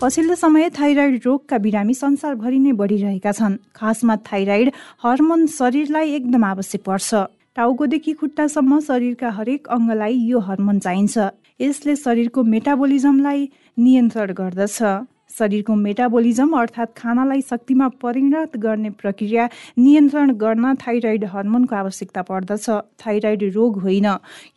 पछिल्लो समय थाइरोइड रोगका बिरामी संसारभरि नै बढिरहेका छन्। खासमा थाइरोइड हर्मोन शरीरलाई एकदम आवश्यक पर्छ। टाउकोदेखि खुट्टासम्म शरीरका हरेक अङ्गलाई यो हर्मोन चाहिन्छ। यसले शरीरको मेटाबोलिजमलाई नियन्त्रण गर्दछ। शरीरको मेटाबोलिजम अर्थात् खानालाई शक्तिमा परिणत गर्ने प्रक्रिया नियन्त्रण गर्न थाइरोइड हर्मोनको आवश्यकता पर्दछ। थाइरोइड रोग होइन।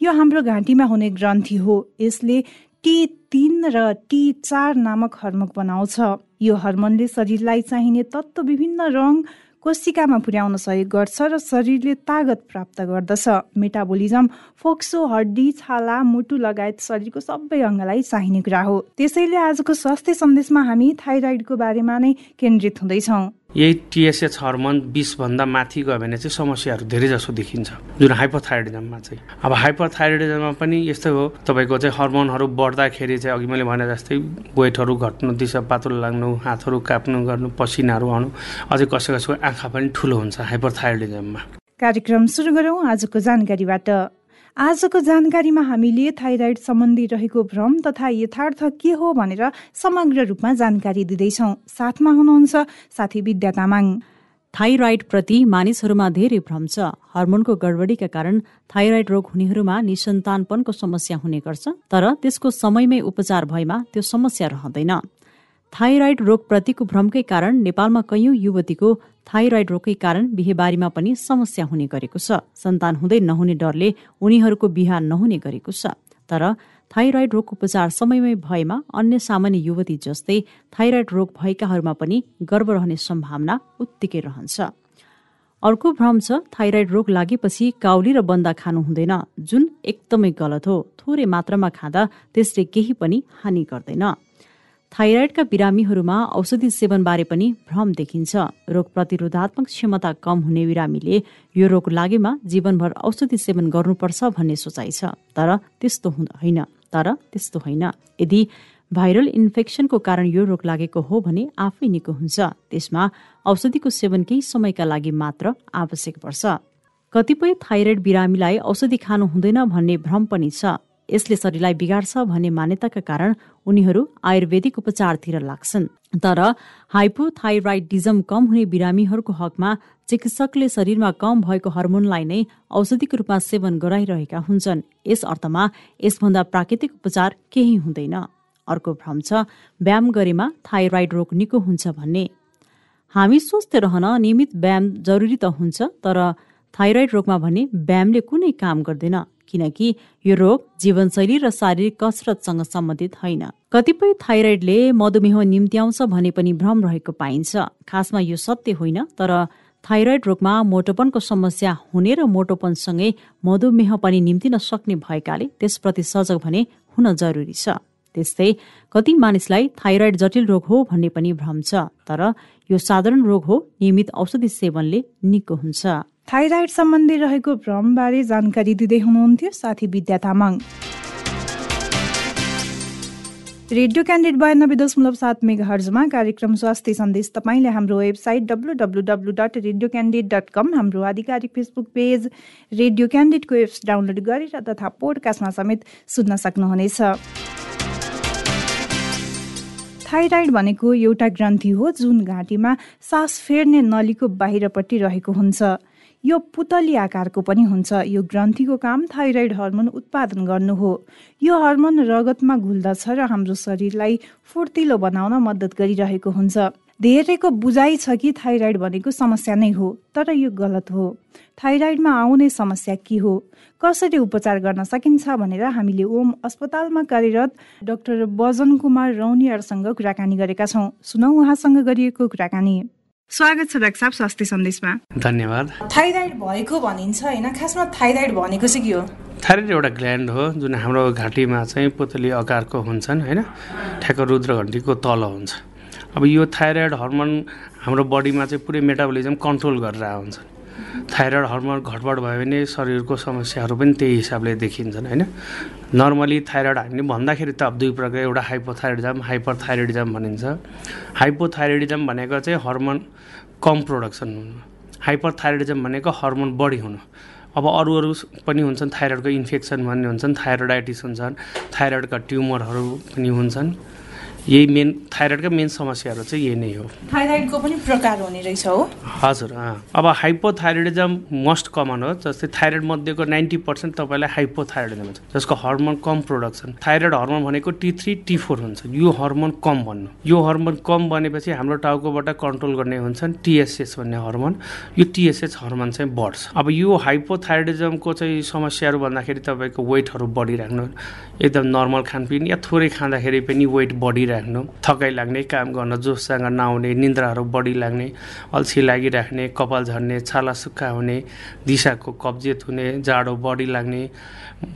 यो हाम्रो घाँटीमा हुने ग्रन्थि हो। यसले टी तिन र टी चार नामक हर्मोन बनाउँछ। यो हर्मोनले शरीरलाई चाहिने तत्त्व विभिन्न रङ कोशिकामा पुर्याउन सहयोग गर्छ र शरीरले तागत प्राप्त गर्दछ। मेटाबोलिजम फोक्सो हड्डी छाला मुटु लगायत शरीरको सबै अङ्गलाई चाहिने कुरा हो। त्यसैले आजको स्वास्थ्य सन्देशमा हामी थाइरोइडको बारेमा नै केन्द्रित हुँदैछौँ। यही टिएसएच हर्मोन बिसभन्दा माथि गयो भने चाहिँ समस्याहरू धेरै जसो देखिन्छ। जुन हाइपोथाइरोइडिजममा चाहिँ। अब हाइपोथाइरोइडिजममा पनि यस्तै हो। तपाईँको चाहिँ हर्मोनहरू बढ्दाखेरि चाहिँ अघि मैले भने जस्तै वेटहरू घट्नु दिशा पातलो लाग्नु हातहरू काप्नु गर्नु पसिनाहरू आउनु अझै कसै कसैको आँखा पनि ठुलो हुन्छ हाइपोथाइरोइडिजममा कार्यक्रम सुरु गरौँ। आजको जानकारीबाट आजको जानकारीमा हामीले थाइरोइड सम्बन्धी रहेको भ्रम तथा यथार्थ के हो भनेर समग्र रूपमा जानकारी दिँदैछौँ। साथमा हुनुहुन्छ साथी विद्या तामाङ। थाइरोइड प्रति मानिसहरूमा धेरै भ्रम छ। हर्मोनको गडबडीका कारण थाइरोइड रोग हुनेहरूमा निसन्तानपनको समस्या हुने गर्छ तर त्यसको समयमै उपचार भएमा त्यो समस्या रहँदैन। थाइरोइड रोगप्रतिको भ्रमकै कारण नेपालमा कैयौं युवतीको थाइरोइड रोगकै कारण बिहेबारीमा पनि समस्या हुने गरेको छ। सन्तान हुँदै नहुने डरले उनीहरूको बिहा नहुने गरेको छ। तर थाइरोइड रोग उपचार समयमै भएमा अन्य सामान्य युवती जस्तै थाइरोइड रोग भएकाहरूमा पनि गर्व रहने सम्भावना उत्तिकै रहन्छ। अर्को भ्रम छ थाइरोइड रोग लागेपछि काउली र बन्दा खानु हुँदैन। जुन एकदमै गलत हो थोरै मात्रामा खाँदा त्यसले केही पनि हानि गर्दैन। थाइरोइडका बिरामीहरूमा औषधि सेवनबारे पनि भ्रम देखिन्छ। रोग प्रतिरोधात्मक क्षमता कम हुने बिरामीले यो रोग लागेमा जीवनभर औषधि सेवन गर्नुपर्छ भन्ने सोचाइ छ तर त्यस्तो होइन। तर त्यस्तो होइन। यदि भाइरल इन्फेक्सनको कारण यो रोग लागेको हो भने आफै निको हुन्छ। त्यसमा औषधिको सेवन केही समयका लागि मात्र आवश्यक पर्छ। कतिपय थाइरोइड बिरामीलाई औषधि खानु हुँदैन भन्ने भ्रम पनि छ। यसले शरीरलाई बिगार्छ भन्ने मान्यताका कारण उनीहरू आयुर्वेदिक उपचारतिर लाग्छन्। तर हाइपोथाइराइडिजम कम हुने बिरामीहरूको हकमा चिकित्सकले शरीरमा कम भएको हर्मोनलाई नै औषधिको रूपमा सेवन गराइरहेका हुन्छन्। यस अर्थमा यसभन्दा प्राकृतिक उपचार केही हुँदैन। अर्को भ्रम छ व्यायाम गरेमा थाइरोइड रोग निको हुन्छ भन्ने। हामी स्वस्थ रहन नियमित व्यायाम जरुरी त हुन्छ तर थाइरोइड रोगमा भने व्यायामले कुनै काम गर्दैन। किनकि यो रोग जीवनशैली र शारीरिक कसरतसँग सम्बन्धित होइन। कतिपय थाइरोइडले मधुमेह निम्त्याउँछ भने पनि भ्रम रहेको पाइन्छ। खासमा यो सत्य होइन तर थाइरोइड रोगमा मोटोपनको समस्या हुने र मोटोपनसँगै मधुमेह पनि निम्तिन सक्ने भएकाले त्यसप्रति सजग भने हुन जरुरी छ। त्यस्तै कति मानिसलाई थाइरोइड जटिल रोग हो भन्ने पनि भ्रम छ तर यो साधारण रोग हो नियमित औषधि सेवनले निको हुन्छ। थाइरोइड सम्बन्धी रहेको भ्रमबारे जानकारी दिँदै हुनुहुन्थ्यो साथी विद्या तामाङ। रेडियो क्यान्डिड बयानब्बे दशमलव सात मेगा हर्जमा कार्यक्रम स्वास्थ्य सन्देश तपाईँले हाम्रो website W W W dot radio candid dot com हाम्रो आधिकारिक फेसबुक पेज रेडियो क्यान्डिडको एप्स डाउनलोड गरेर तथा पोडकास्टमा समेत सुन्न सक्नुहुनेछ। थाइरोइड भनेको एउटा ग्रन्थि हो जुन घाँटीमा सास फेर्ने नलीको बाहिरपट्टि रहेको हुन्छ। यो पुतली आकारको पनि हुन्छ। यो ग्रन्थीको काम थाइरोइड हर्मोन उत्पादन गर्नु हो। यो हर्मोन रगतमा घुल्दछ र हाम्रो शरीरलाई फुर्तिलो बनाउन मद्दत गरिरहेको हुन्छ। धेरैको बुझाइ छ कि थाइरोइड भनेको समस्या नै हो तर यो गलत हो। थाइरोइडमा आउने समस्या के हो? कसरी उपचार गर्न सकिन्छ भनेर हामीले ओम अस्पतालमा कार्यरत डाक्टर बजन कुमार रौनियारसँग कुराकानी गरेका छौँ। सुनौ उहाँसँग गरिएको कुराकानी। स्वागत छ डाक्टर साहब स्वास्थ्य सन्देशमा। धन्यवाद। थाइरोइड भएको भनिन्छ होइन? खासमा थाइरोइड भनेको चाहिँ के हो? थाइरोइड एउटा ग्ल्यान्ड हो जुन हाम्रो घाँटीमा चाहिँ पुतली आकारको हुन्छन् होइन? ठ्याक्क रुद्र घन्टीको तल हुन्छ। अब यो थाइरोइड हर्मोन हाम्रो बडीमा चाहिँ पुरै मेटाबोलिजम कन्ट्रोल गरेर हुन्छ थाइरोइड हर्मोन घटबड भयो भने शरीरको समस्याहरू पनि त्यही हिसाबले देखिन्छन् होइन? नर्मली थाइरोइड हामीले भन्दाखेरि त अब दुई प्रकार एउटा हाइपोथाइरोइडिजम हाइपर थाइरोइडिजम भनिन्छ। हाइपोथाइरोइडिजम भनेको चाहिँ हर्मोन कम प्रोडक्सन हुनु। हाइपर थाइरोइडिजम भनेको हर्मोन बढी हुनु। अब अरू अरू पनि हुन्छन् थाइरोइडको इन्फेक्सन भन्ने हुन्छन् थाइरोइडाइटिस हुन्छन् थाइरोइडका ट्युमरहरू पनि हुन्छन्। यही मेन थाइरोइडका मेन समस्याहरू चाहिँ यही नै हो। थाइरोइडको पनि प्रकार हुने रहेछ हो। हजुर अब हाइपोथाइरोइडिजम मोस्ट कमन हो जस्तै थाइरोइड मध्येको नाइन्टी पर्सेन्ट तपाईँलाई हाइपोथाइरोइडिजम हुन्छ जसको हर्मोन कम प्रोडक्सन थाइरोइड हर्मोन भनेको टी थ्री टी फोर हुन्छ। यो हर्मोन कम भन्नु। यो हर्मोन कम बनेपछि हाम्रो टाउकोबाट कन्ट्रोल गर्ने हुन्छन् टिएसएस भन्ने हर्मोन यो टिएसएस हर्मोन चाहिँ बढ्छ। अब यो हाइपोथाइरोइडिजमको चाहिँ समस्याहरू भन्दाखेरि तपाईँको वेटहरू बढिराख्नु एकदम नर्मल खानपिन या थोरै खाँदाखेरि पनि वेट बढिरहेको राख्नु थकाइ लाग्ने काम गर्न जोससँग नआउने निन्द्राहरू बढी लाग्ने अल्छी लागिराख्ने कपाल झर्ने छाला सुक्खा हुने दिशाको कब्जियत हुने जाडो बढी लाग्ने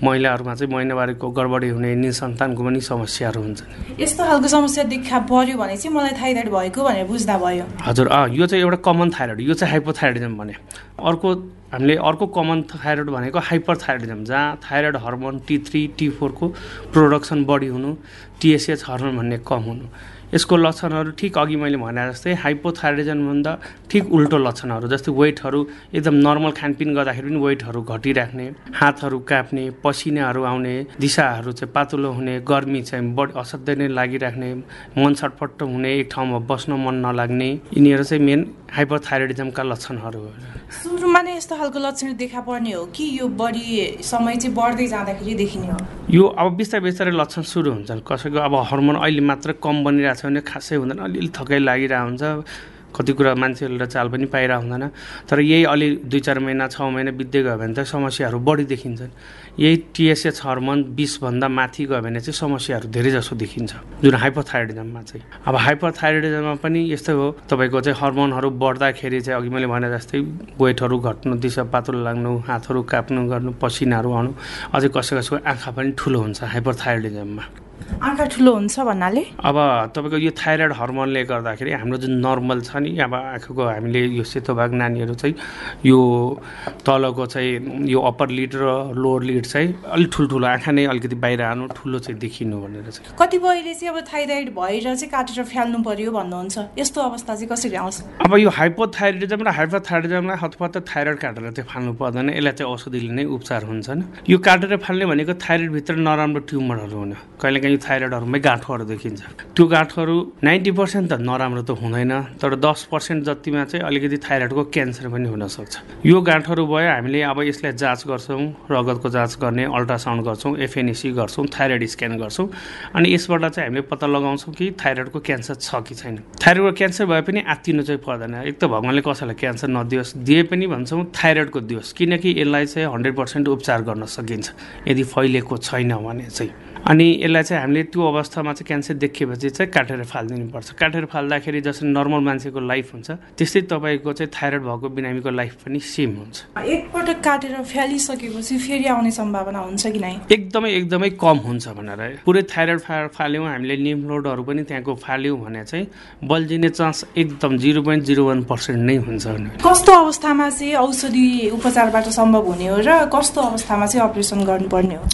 महिलाहरूमा चाहिँ महिनावारीको गडबडी हुने निसन्तानको पनि समस्याहरू हुन्छन्। यस्तो खालको समस्या देखा पर्यो भने चाहिँ मलाई थाइरोइड भएको भनेर बुझ्दा भयो। हजुर अँ यो चाहिँ एउटा कमन थाइरोइड यो चाहिँ हाइपोथाइरोइडिजम भने। अर्को हामीले अर्को कमन थाइरोइड भनेको हाइपर थाइरोइडिजम जहाँ thyroid hormone T three T फोरको production बढी हुनु टिएसएच हर्मोन भन्ने कम हुनु। यसको लक्षणहरू ठिक अघि मैले भने जस्तै हाइपोथाइरोइजमभन्दा ठिक उल्टो लक्षणहरू जस्तै वेटहरू एकदम नर्मल खानपिन गर्दाखेरि पनि वेटहरू घटिराख्ने हातहरू काप्ने पसिनाहरू आउने दिशाहरू चाहिँ पातलो हुने गर्मी चाहिँ बढी असाध्यै नै लागिराख्ने मन छटपट्ट हुने एक ठाउँमा बस्न मन नलाग्ने यिनीहरू चाहिँ मेन हाइपोथाइरोइडिजमका लक्षणहरू हो। सुरुमा नै यस्तो खालको लक्षण देखा पर्ने हो कि यो बढी समय चाहिँ बढ्दै जाँदाखेरि देखिने हो? यो अब बिस्तारै बिस्तारै लक्षण सुरु हुन्छन्। कसैको अब हर्मोन अहिले मात्र कम बनिरहेको छ भने खासै हुँदैन। अलिअलि थकाइ लागिरहेको हुन्छ। कति कुरा मान्छेहरूले चाल पनि पाइरहेको हुँदैन। तर यही अलि दुई चार महिना छ महिना बित्दै गयो भने त समस्याहरू बढी देखिन्छन्। यही टिएसएच हर्मोन बिसभन्दा माथि गयो भने चाहिँ समस्याहरू धेरै जसो देखिन्छ। जुन हाइपोथाइरोइडिजममा चाहिँ। अब हाइपोथाइरोइडिजममा पनि यस्तै हो। तपाईँको चाहिँ हर्मोनहरू बढ्दाखेरि चाहिँ अघि मैले भने जस्तै वेटहरू घट्नु दिशा पातलो लाग्नु हातहरू काप्नु गर्नु पसिनाहरू आउनु अझै कसै कसैको आँखा पनि ठुलो हुन्छ हाइपोथाइरोइडिजममा आँखा ठुलो हुन्छ भन्नाले? अब तपाईँको यो थाइरोइड हर्मोनले गर्दाखेरि हाम्रो जुन नर्मल छ नि अब आँखाको हामीले यो सेतो भाग नानीहरू चाहिँ यो तलको चाहिँ यो अप्पर लिड र लोवर लिड चाहिँ अलिक ठुल्ठुलो आँखा नै अलिकति बाहिर आनु ठुलो चाहिँ देखिनु भनेर चाहिँ। कतिपयले चाहिँ अब थाइरोइड भएर चाहिँ काटेर फ्याल्नु पर्यो भन्नुहुन्छ। यस्तो अवस्था चाहिँ कसरी आउँछ? अब यो हाइपोथाइरोइडिजम र हाइपोथाइरोइडिजमलाई हतपत्त थाइरोइड काटेर चाहिँ फाल्नु पर्दैन यसलाई चाहिँ औषधिले नै उपचार हुन्छन् यो काटेर फाल्ने भनेको थाइरोइडभित्र नराम्रो ट्युमरहरू हुने। कहिलेकाहीँ थाइरोइडहरूमै गाँठोहरू देखिन्छ। त्यो गाँठोहरू नाइन्टी पर्सेन्ट त नराम्रो त हुँदैन तर दस पर्सेन्ट जतिमा चाहिँ अलिकति थाइरोइडको क्यान्सर पनि हुनसक्छ यो गाँठहरू भयो हामीले अब यसलाई जाँच गर्छौँ रगतको जाँच गर्ने अल्ट्रासाउन्ड गर्छौँ एफएनएसी गर्छौँ थाइरोइड स्क्यान गर्छौँ अनि यसबाट चाहिँ हामीले पत्ता लगाउँछौँ कि थाइरोइडको क्यान्सर छ कि छैन। थाइरोइडको क्यान्सर भए पनि आत्तिनु चाहिँ पर्दैन। एक त भगवान्ले कसैलाई क्यान्सर नदियोस् दिए पनि भन्छौँ थाइरोइडको दियोस् किनकि यसलाई चाहिँ हन्ड्रेड पर्सेन्ट उपचार गर्न सकिन्छ यदि फैलिएको छैन भने चाहिँ। अनि यसलाई चाहिँ हामीले त्यो अवस्थामा चाहिँ क्यान्सर देखिएपछि चाहिँ काटेर फालिदिनुपर्छ। काटेर फाल्दाखेरि जसरी नर्मल मान्छेको लाइफ हुन्छ त्यस्तै तपाईँको चाहिँ थाइरोइड भएको बिरामीको लाइफ पनि सेम हुन्छ। एकपटक काटेर फ्यालिसकेपछि फेरि आउने सम्भावना हुन्छ कि नै? एकदमै एकदमै कम हुन्छ भनेर। पुरै थाइरोइड फा फाल्यौँ हामीले लिम्फलोडहरू पनि त्यहाँको फाल्यौँ भने चाहिँ बल्झिने चान्स एकदम zero point zero one percent नै हुन्छ कस्तो अवस्थामा चाहिँ औषधि उपचारबाट सम्भव हुने हो र कस्तो अवस्थामा चाहिँ अपरेसन गर्नुपर्ने हो?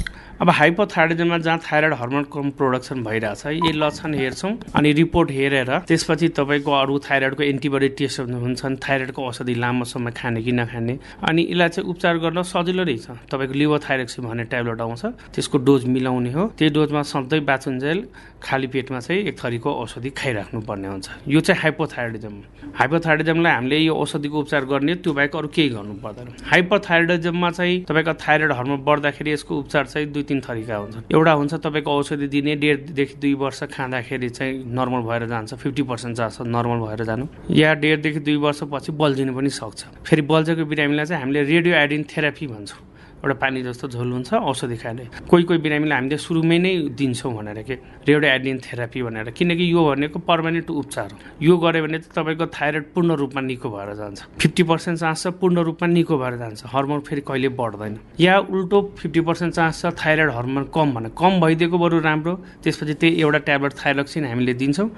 अब हाइपोथाइरोइडमा जहाँ थाइरोइड हर्मोन कम प्रोडक्सन भइरहेछ यी लक्षण हेर्छौँ अनि रिपोर्ट हेरेर त्यसपछि तपाईँको अरू थाइरोइडको एन्टिबडी टेस्टहरू हुन्छन् थाइरोइडको औषधि लामो समय खाने कि नखाने। अनि यसलाई चाहिँ उपचार गर्न सजिलो रहेछ। तपाईँको लिभोथाइरोक्सिन भन्ने ट्याब्लेट आउँछ त्यसको डोज मिलाउने हो। त्यही डोजमा सधैँ बाचुन्जेल खाली पेटमा चाहिँ एक थरीको औषधि खाइराख्नु पर्ने हुन्छ। यो चाहिँ हाइपोथाइरोइडिजम हाइपोथाइरोइडिजमलाई हामीले यो औषधिको उपचार गर्ने त्यो बाहेक अरू केही गर्नु पर्दैन हाइपोथाइरोइडिजममा चाहिँ तपाईँको थाइरोइड हर्मोन बढ्दाखेरि यसको उपचार चाहिँ दुई तिन थरीका हुन्छ एउटा हुन्छ तपाईँको औषधि दिने डेढदेखि दुई वर्ष खाँदाखेरि चाहिँ नर्मल भएर जान्छ फिफ्टी पर्सेन्ट जान्छ नर्मल भएर जानु। या डेढदेखि दुई वर्षपछि बल्झिनु पनि सक्छ। फेरि बल्झेको बिरामीलाई चाहिँ हामीले रेडियो आइडिन थेरापी भन्छौँ। एउटा पानी जस्तो झोल हुन्छ औषधि खाने। कोही कोही बिरामीलाई हामीले सुरुमै नै दिन्छौँ भनेर के? रेडियो थेरापी भनेर। किनकि यो भनेको पर्मानेन्ट उपचार हो। यो गऱ्यो भने चाहिँ तपाईँको थाइरोइड पूर्ण रूपमा निको भएर जान्छ। फिफ्टी पर्सेन्ट चान्स छ पूर्ण रूपमा निको भएर जान्छ। हर्मोन फेरि कहिले बढ्दैन। या उल्टो फिफ्टी पर्सेन्ट चान्स छ थाइरोइड हर्मोन कम भने। कम भइदिएको बरु राम्रो। त्यसपछि त्यही एउटा ट्याब्लेट थाइरोक्सिन हामीले दिन्छौँ।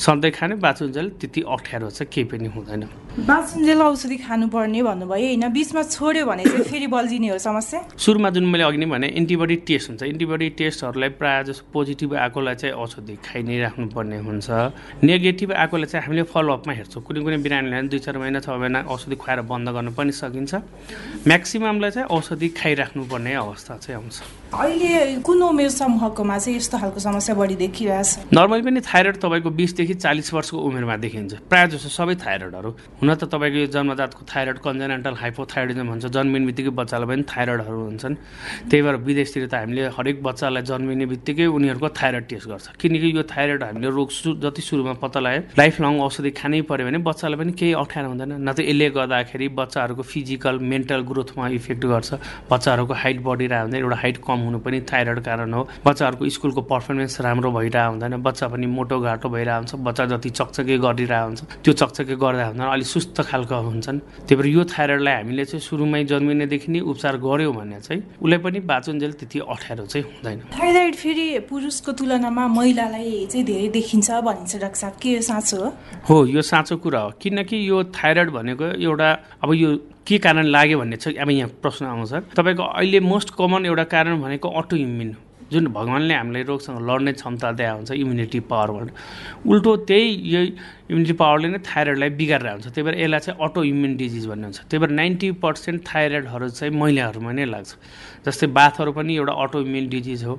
सधैँ खाने बाँचुन्जेल त्यति अप्ठ्यारो चाहिँ केही पनि हुँदैन। बाँचुन्जेल औषधि खानुपर्ने भन्नुभयो। होइन बिचमा छोड्यो भने चाहिँ फेरि बल्झिने हो। समस्या सुरुमा जुन मैले अघि नै भने एन्टिबडी टेस्ट हुन्छ। एन्टिबडी टेस्टहरूलाई प्रायः जस्तो पोजिटिभ आएकोलाई चाहिँ औषधि खाइ नै राख्नुपर्ने हुन्छ। नेगेटिभ आएकोलाई चाहिँ हामीले फलोअपमा हेर्छौँ। कुनै कुनै बिरामीलाई दुई चार महिना छ महिना औषधि खुवाएर बन्द गर्न पनि सकिन्छ। म्याक्सिममलाई चाहिँ औषधि खाइराख्नुपर्ने अवस्था चाहिँ आउँछ। अहिले कुन उमेर समूहकोमा चाहिँ यस्तो खालको समस्या बढी देखिरहेछ? नर्मली पनि थाइरोइड तपाईँको बिसदेखि चालिस वर्षको उमेरमा देखिन्छ। प्रायः जस्तो सबै थाइरोइडहरू हुन त तपाईँको यो जन्मजातको थाइरोइड कन्जेनेन्टल हाइपोथाइरोइडिजम भन्छ। जन्मिने बित्तिकै बच्चालाई पनि थाइरोइडहरू हुन्छन्। त्यही भएर विदेशतिर त हामीले हरेक बच्चालाई जन्मिने बित्तिकै उनीहरूको थाइरोइड टेस्ट गर्छ। किनकि यो थाइरोइड हामीले रोग जति सुरुमा पत्ता लगायो लाइफ लङ औषधि खानै पऱ्यो भने बच्चालाई पनि केही अप्ठ्यारो हुँदैन। न त यसले गर्दाखेरि बच्चाहरूको फिजिकल मेन्टल ग्रोथमा इफेक्ट गर्छ। बच्चाहरूको हाइट बढिरहेको हुँदैन एउटा हाइट कम हुनु पनि थाइरोइड कारण हो। बच्चाहरूको स्कुलको पर्फर्मेन्स राम्रो भइरहेको हुँदैन बच्चा पनि मोटो घाटो भइरहेको हुन्छ बच्चा जति चकचके गरिरहेको हुन्छ त्यो चकचके गर्दा हुँदैन अलिक सुस्त खालको हुन्छन्। त्यही भएर यो थाइरोइडलाई हामीले चाहिँ सुरुमै जन्मिनेदेखि नै उपचार गऱ्यौँ भने चाहिँ उसलाई पनि बाँचुन्जेल त्यति अप्ठ्यारो चाहिँ हुँदैन। थाइरोइड फेरि पुरुषको तुलनामा महिलालाई चाहिँ धेरै देखिन्छ भनिन्छ डाक्टर साहब। के साँचो हो? हो यो साँचो कुरा हो। किनकि यो थाइरोइड भनेको एउटा अब यो के कारण लाग्यो भन्ने चाहिँ अब यहाँ प्रश्न आउँछ। तपाईँको अहिले मोस्ट कमन एउटा कारण भनेको अटो इम्युन जुन भगवान्ले हामीलाई रोगसँग लड्ने क्षमता दिए हुन्छ इम्युनिटी पावरबाट उल्टो त्यही यही इम्युनिटी पावरले नै थाइरोइडलाई बिगारेर हुन्छ त्यही भएर यसलाई चाहिँ अटो इम्युन डिजिज भन्ने हुन्छ। त्यही भएर नाइन्टी पर्सेन्ट थाइरोइडहरू चाहिँ महिलाहरूमा नै लाग्छ। जस्तै बाथहरू पनि एउटा अटो इम्युन डिजिज हो।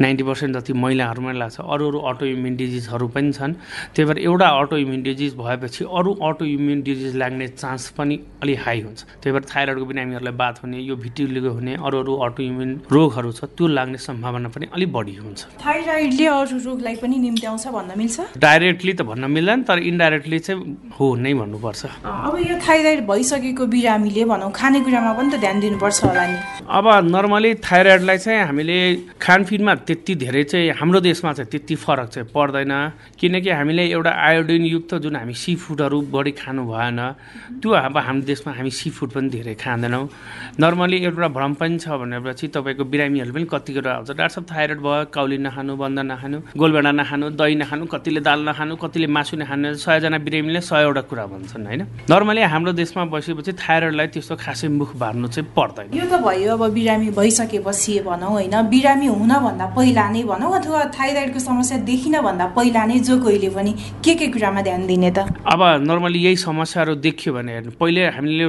नाइन्टी पर्सेन्ट जति महिलाहरूमा लाग्छ अरू अरू अटो इम्युन डिजिजहरू पनि छन्। त्यही भएर एउटा अटो इम्युन डिजिज भएपछि अरू अटो इम्युन डिजिज लाग्ने चान्स पनि अलिक हाई हुन्छ। त्यही भएर थाइरोइडको बिरामीहरूलाई बाथ हुने यो भिटिलिगो हुने अरू अरू अटो इम्युन रोगहरू छ त्यो लाग्ने सम्भावना पनि अलिक बढी हुन्छ। थाइरोइडले अरू रोगलाई पनि निम्त्याउँछ भन्न मिल्छ? डाइरेक्टली त भन्न मिल्दैन तर इन्डाइरेक्टली चाहिँ हो नै भन्नुपर्छ। अब यो थाइरोइड भइसकेको बिरामीले भनौँ खानेकुरामा पनि त ध्यान दिनुपर्छ होला नि। अब नर्मली थाइरोइडलाई चाहिँ हामीले खानपिनमा त्यति धेरै चाहिँ हाम्रो देशमा चाहिँ त्यति फरक चाहिँ पर्दैन। किनकि हामीले एउटा आयोडिन युक्त जुन हामी सी फुडहरू बढी खानु भएन त्यो अब हाम्रो देशमा हामी सी फुड पनि धेरै खाँदैनौँ। नर्मली एउटा भ्रम पनि छ भनेपछि तपाईँको बिरामीहरू पनि कति कुरा आउँछ डाक्टर साहब थाइरोइड भयो काउली नखानु बन्द नखानु गोलभेडा नखानु दही नखानु कतिले दाल नखानु कतिले मासु नखानु सयजना बिरामीले सयवटा कुरा भन्छन् होइन? नर्मली हाम्रो देशमा बसेपछि थाइरोइडलाई त्यस्तो खासै मुख बार्नु चाहिँ पर्दैन। यो त भयो अब बिरामी भइसकेपछि भनौँ होइन? बिरामी हुनभन्दा पहिला नै भनौँ अथवा थाइरोइडको समस्या देखिन भन्दा पहिला नै जो कोहीले पनि के के कुरामा ध्यान दिने त? अब नर्मली यही समस्याहरू देखियो भने हेर्नु पहिले हामीले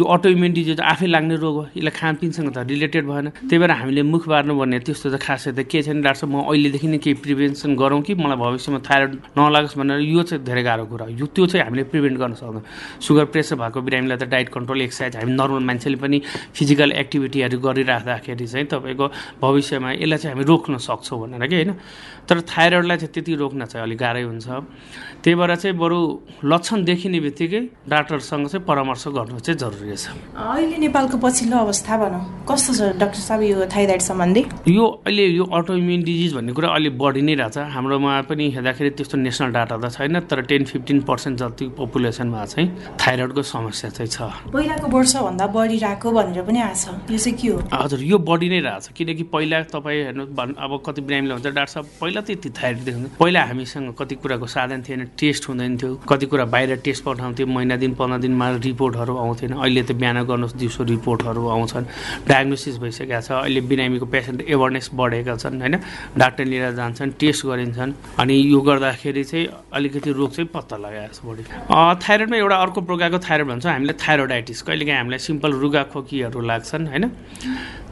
यो अटो इम्युन डिजिज आफै लाग्ने रोग हो यसलाई खानपिनसँग त रिलेटेड भएन। त्यही भएर हामीले मुख बार्नु भन्ने त्यस्तो त खासै त के छैन डाक्टर म अहिलेदेखि नै केही प्रिभेन्सन गरौँ कि मलाई भविष्यमा थाइरोइड नलागोस् भनेर यो चाहिँ धेरै गाह्रो कुरा हो। यो त्यो चाहिँ हामीले प्रिभेन्ट गर्न सक्छौँ सुगर प्रेसर भएको बिरामीलाई त डाइट कन्ट्रोल एक्सर्साइज हामी नर्मल मान्छेले पनि फिजिकल एक्टिभिटीहरू गरिराख्दाखेरि चाहिँ तपाईँको भविष्यमा यसलाई चाहिँ हामी रोक्न सक्छौँ भनेर कि होइन? तर थाइरोइडलाई चाहिँ त्यति रोक्न चाहिँ अलिक गाह्रै हुन्छ। त्यही भएर चाहिँ बरु लक्षण देखिने बित्तिकै डाक्टरसँग चाहिँ परामर्श गर्नु चाहिँ जरुरी छ। अहिले नेपालको पछिल्लो अवस्था भनौँ कस्तो छ डाक्टर साहब यो थाइरोइड सम्बन्धी? यो अहिले यो अटो इम्युन डिजिज भन्ने कुरा अहिले बढी नै रहेछ। हाम्रोमा पनि हेर्दाखेरि त्यस्तो नेसनल डाटा त छैन तर टेन फिफ्टिन पर्सेन्ट जति पपुलेसनमा चाहिँ थाइरोइडको समस्या चाहिँ छ। पहिलाको वर्षभन्दा बढिरहेको भनेर पनि आएको छ। यो चाहिँ के हो? हजुर यो बढी नै रहेछ। किनकि पहिला तपाईँ हेर्नु अब कति बिरामीले हुन्छ डाक्टर साहब पहिला त यति थाइरोइड देख्नु पहिला हामीसँग कति कुराको साधन थिएन टेस्ट हुँदैन थियो। कति कुरा बाहिर टेस्ट पठाउँथ्यो महिना दिन पन्ध्र दिनमा रिपोर्टहरू आउँथेन। अहिले त बिहान गर्नुहोस् दिउँसो रिपोर्टहरू आउँछन्। डायग्नोसिस भइसकेको छ। अहिले बिरामीको पेसेन्ट एवेरनेस बढेका छन् होइन? डाक्टर लिएर जान्छन् टेस्ट गरिन्छन् अनि यो गर्दाखेरि चाहिँ अलिकति रोग चाहिँ पत्ता लगाएको छ बढी थाइरोइडमा एउटा अर्को प्रकारको थाइरोइड भन्छ हामीलाई थाइरोइडाइटिस कहिलेकाहीँ हामीलाई सिम्पल रुगा खोकीहरू लाग्छन् होइन?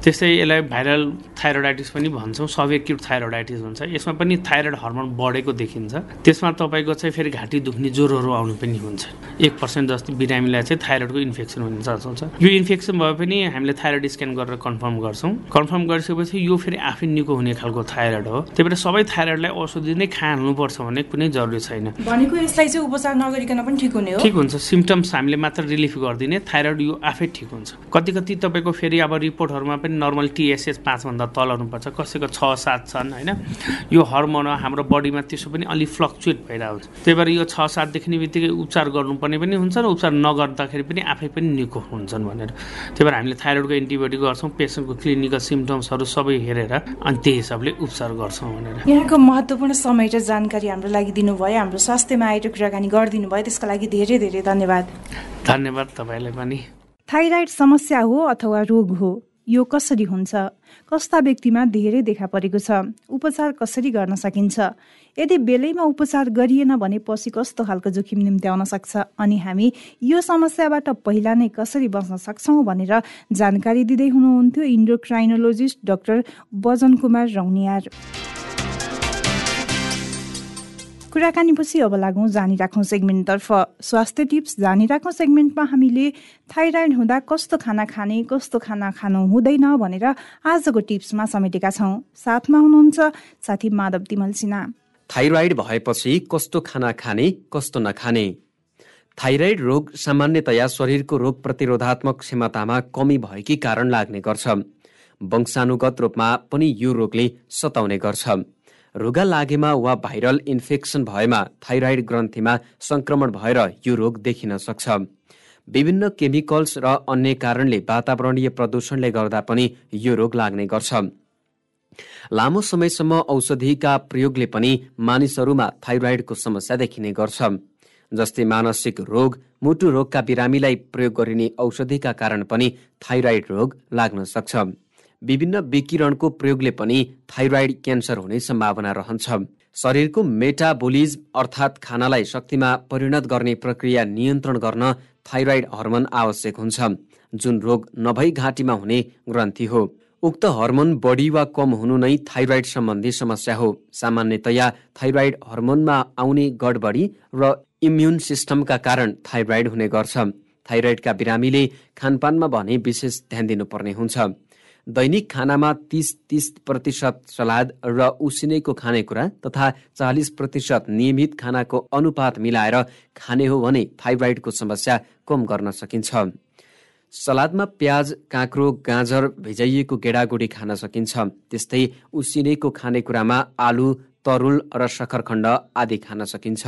त्यस्तै यसलाई भाइरल थाइरोइडाइटिस पनि भन्छौँ सबएक्युट थाइरोइडाइटिस भन्छ यसमा पनि थाइरोइड हर्मोन बढेको देखिन्छ। त्यसमा तपाईँको चाहिँ फेरि घाँटी दुख्ने ज्वरोहरू आउनु पनि हुन्छ। एक पर्सेन्ट जस्तो बिरामीलाई चाहिँ थाइरोइडको इन्फेक्सन हुने चान्स हुन्छ यो इन्फेक्सन भए पनि हामीले थाइरोइड स्क्यान गरेर कन्फर्म गर्छौँ। कन्फर्म गरिसकेपछि यो फेरि आफै निको हुने खालको थाइरोइड हो। त्यही भएर सबै थाइरोइडलाई औषधि नै खानुपर्छ भन्ने कुनै जरुरी छैन। भनेको यसलाई चाहिँ उपचार नगरिकन पनि ठिक हुने हो? ठिक हुन्छ। सिम्टम्स हामीले मात्र रिलिफ गरिदिने थाइरोइड यो आफै ठिक हुन्छ। कति कति तपाईँको फेरि अब रिपोर्टहरूमा पनि पनि नर्मल टिएसएच पाँचभन्दा तल हुनुपर्छ। कसैको छ सात छन् होइन? यो हर्मोन हाम्रो बडीमा त्यसो पनि अलिक फ्लक्चुएट भइरहेको हुन्छ त्यही भएर यो छ सात देखिने बित्तिकै उपचार गर्नुपर्ने पनि हुन्छ र उपचार नगर्दाखेरि पनि आफै पनि निको हुन्छन् भनेर। त्यही भएर हामीले थाइरोइडको एन्टिबायोटिक गर्छौँ पेसेन्टको क्लिनिकल सिम्टम्सहरू सबै हेरेर अनि त्यही हिसाबले उपचार गर्छौँ भनेर। यहाँको महत्त्वपूर्ण समय र जानकारी हाम्रो लागि दिनुभयो। हाम्रो स्वास्थ्यमा आएर कुराकानी गरिदिनु भयो। त्यसको लागि धेरै धेरै धन्यवाद। धन्यवाद तपाईँलाई पनि। थाइराइड समस्या हो अथवा रोग हो? यो कसरी हुन्छ? कस्ता व्यक्तिमा धेरै देखा परेको छ। उपचार कसरी गर्न सकिन्छ? यदि बेलैमा उपचार गरिएन भने पछि कस्तो खालको जोखिम निम्त्याउन सक्छ? अनि हामी यो समस्याबाट पहिला नै कसरी बच्न सक्छौँ भनेर जानकारी दिँदै हुनुहुन्थ्यो इन्डोक्राइनोलोजिस्ट डाक्टर बजन कुमार रौनियार। कुराकानीपछि अब लागौँ जानिराखौँ सेगमेन्टतर्फ। स्वास्थ्य टिप्स जानिराखौँ सेगमेन्टमा हामीले थाइराइड हुँदा कस्तो खाना खाने कस्तो खाना खानु हुँदैन भनेर आजको टिप्समा समेटेका छौँ। साथमा हुनुहुन्छ साथी माधव तिमल सिन्हा। थाइरोइड भएपछि कस्तो खाना खाने कस्तो नखाने? थाइरोइड रोग सामान्यतया शरीरको रोग प्रतिरोधात्मक क्षमतामा कमी भएकै कारण लाग्ने गर्छ। वंशानुगत रूपमा पनि यो रोगले सताउने गर्छ। रुगा लागेमा वा भाइरल इन्फेक्सन भएमा थाइरोइड ग्रन्थीमा संक्रमण भएर यो रोग देखिन सक्छ। विभिन्न केमिकल्स र अन्य कारणले वातावरणीय प्रदूषणले गर्दा पनि यो रोग लाग्ने गर्छ। लामो समयसम्म औषधिका प्रयोगले पनि मानिसहरूमा थाइरोइडको समस्या देखिने गर्छ। जस्तै मानसिक रोग मुटु रोगका बिरामीलाई प्रयोग गरिने औषधिका कारण पनि थाइरोइड रोग लाग्न सक्छ। विभिन्न विकिरणको प्रयोगले पनि थाइरोइड क्यान्सर हुने सम्भावना रहन्छ। शरीरको मेटाबोलिज अर्थात् खानालाई शक्तिमा परिणत गर्ने प्रक्रिया नियन्त्रण गर्न थाइरोइड हर्मोन आवश्यक हुन्छ जुन रोग नभई घाँटीमा हुने ग्रन्थि हो। उक्त हर्मोन बढी वा कम हुनु नै थाइरोइड सम्बन्धी समस्या हो। सामान्यतया थाइरोइड हर्मोनमा आउने गडबडी र इम्युन सिस्टमका कारण थाइरोइड हुने गर्छ। थाइरोइडका बिरामीले खानपानमा भने विशेष ध्यान दिनुपर्ने हुन्छ। दैनिक खानामा तिस तिस प्रतिशत सलाद र उसिनेको खानेकुरा तथा चालिस प्रतिशत नियमित खानाको अनुपात मिलाएर खाने हो भने थाइरोइडको समस्या कम गर्न सकिन्छ। सलादमा प्याज काँक्रो गाजर भिजाइएको गेडागुडी खान सकिन्छ। त्यस्तै उसिनेको खानेकुरामा आलु तरुल र सक्खरखण्ड आदि खान सकिन्छ।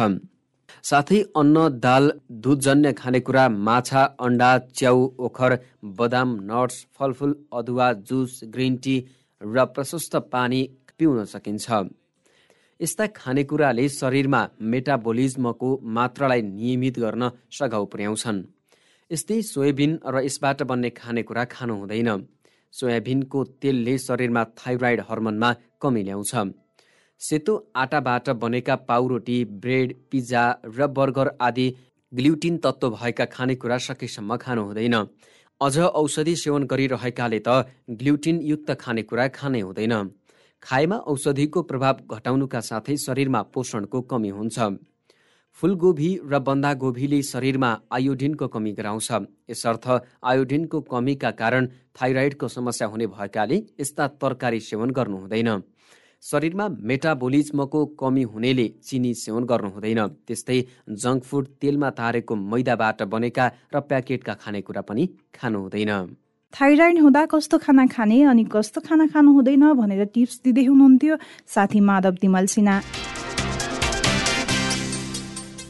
साथै अन्न दाल दुधजन्य खानेकुरा माछा अन्डा च्याउ ओखर बदाम नट्स फलफुल अदुवा जुस ग्रिन टी र प्रशस्त पानी पिउन सकिन्छ। यस्ता खानेकुराले शरीरमा मेटाबोलिजमको मात्रालाई नियमित गर्न सघाउ पुर्याउँछन्। यस्तै सोयाबिन र यसबाट बन्ने खानेकुरा खानु हुँदैन। सोयाबिनको तेलले शरीरमा थाइरोइड हर्मोनमा कमी ल्याउँछ। सेतो आटाबाट बनेका पाउरोटी ब्रेड पिज्जा र बर्गर आदि ग्ल्युटिन तत्त्व भएका खानेकुरा सकेसम्म खानु हुँदैन। अझ औषधि सेवन गरिरहेकाले त ग्ल्युटिनयुक्त खानेकुरा खानै हुँदैन। खाएमा औषधिको प्रभाव घटाउनुका साथै शरीरमा पोषणको कमी हुन्छ। फुलगोभी र बन्दागोभीले शरीरमा आयोडिनको कमी गराउँछ। यसर्थ आयोडिनको कमीका कारण थाइरोइडको समस्या हुने भएकाले यस्ता तरकारी सेवन गर्नु हुँदैन। शरीरमा मेटाबोलिजमको कमी हुनेले चिनी सेवन गर्नु हुँदैन। त्यस्तै जङ्क फुड तेलमा तारेको मैदाबाट बनेका र प्याकेटका खानेकुरा पनि खानु हुँदैन। थाइरोइड हुँदा कस्तो खाना खाने अनि कस्तो खाना खानु हुँदैन भनेर टिप्स दिँदै हुनुहुन्थ्यो साथी माधव तिमल सिन्हा।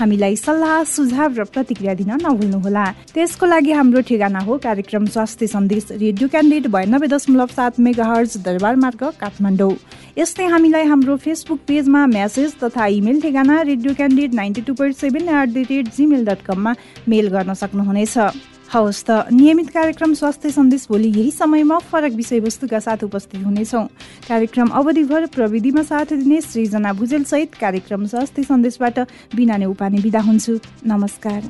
हामीलाई सल्लाह सुझाव र प्रतिक्रिया दिन नभुल्नुहोला। त्यसको लागि हाम्रो ठेगाना हो कार्यक्रम स्वास्थ्य सन्देश रेडियो क्यान्डिडेट बयानब्बे दशमलव सात मेगा हर्ज दरबार मार्ग काठमाडौँ। यस्तै हामीलाई हाम्रो फेसबुक पेजमा म्यासेज तथा इमेल ठेगाना radio candidate ninety two point seven at the rate gmail dot कममा मेल गर्न सक्नुहुनेछ। हवस् त। नियमित कार्यक्रम स्वास्थ्य सन्देश भोलि यही समयमा फरक विषयवस्तुका साथ उपस्थित हुनेछौँ। कार्यक्रम अवधिभर प्रविधिमा साथ दिने सृजना भुजेलसहित कार्यक्रम स्वास्थ्य सन्देशबाट बिना नै उपाने बिदा हुन्छु। नमस्कार।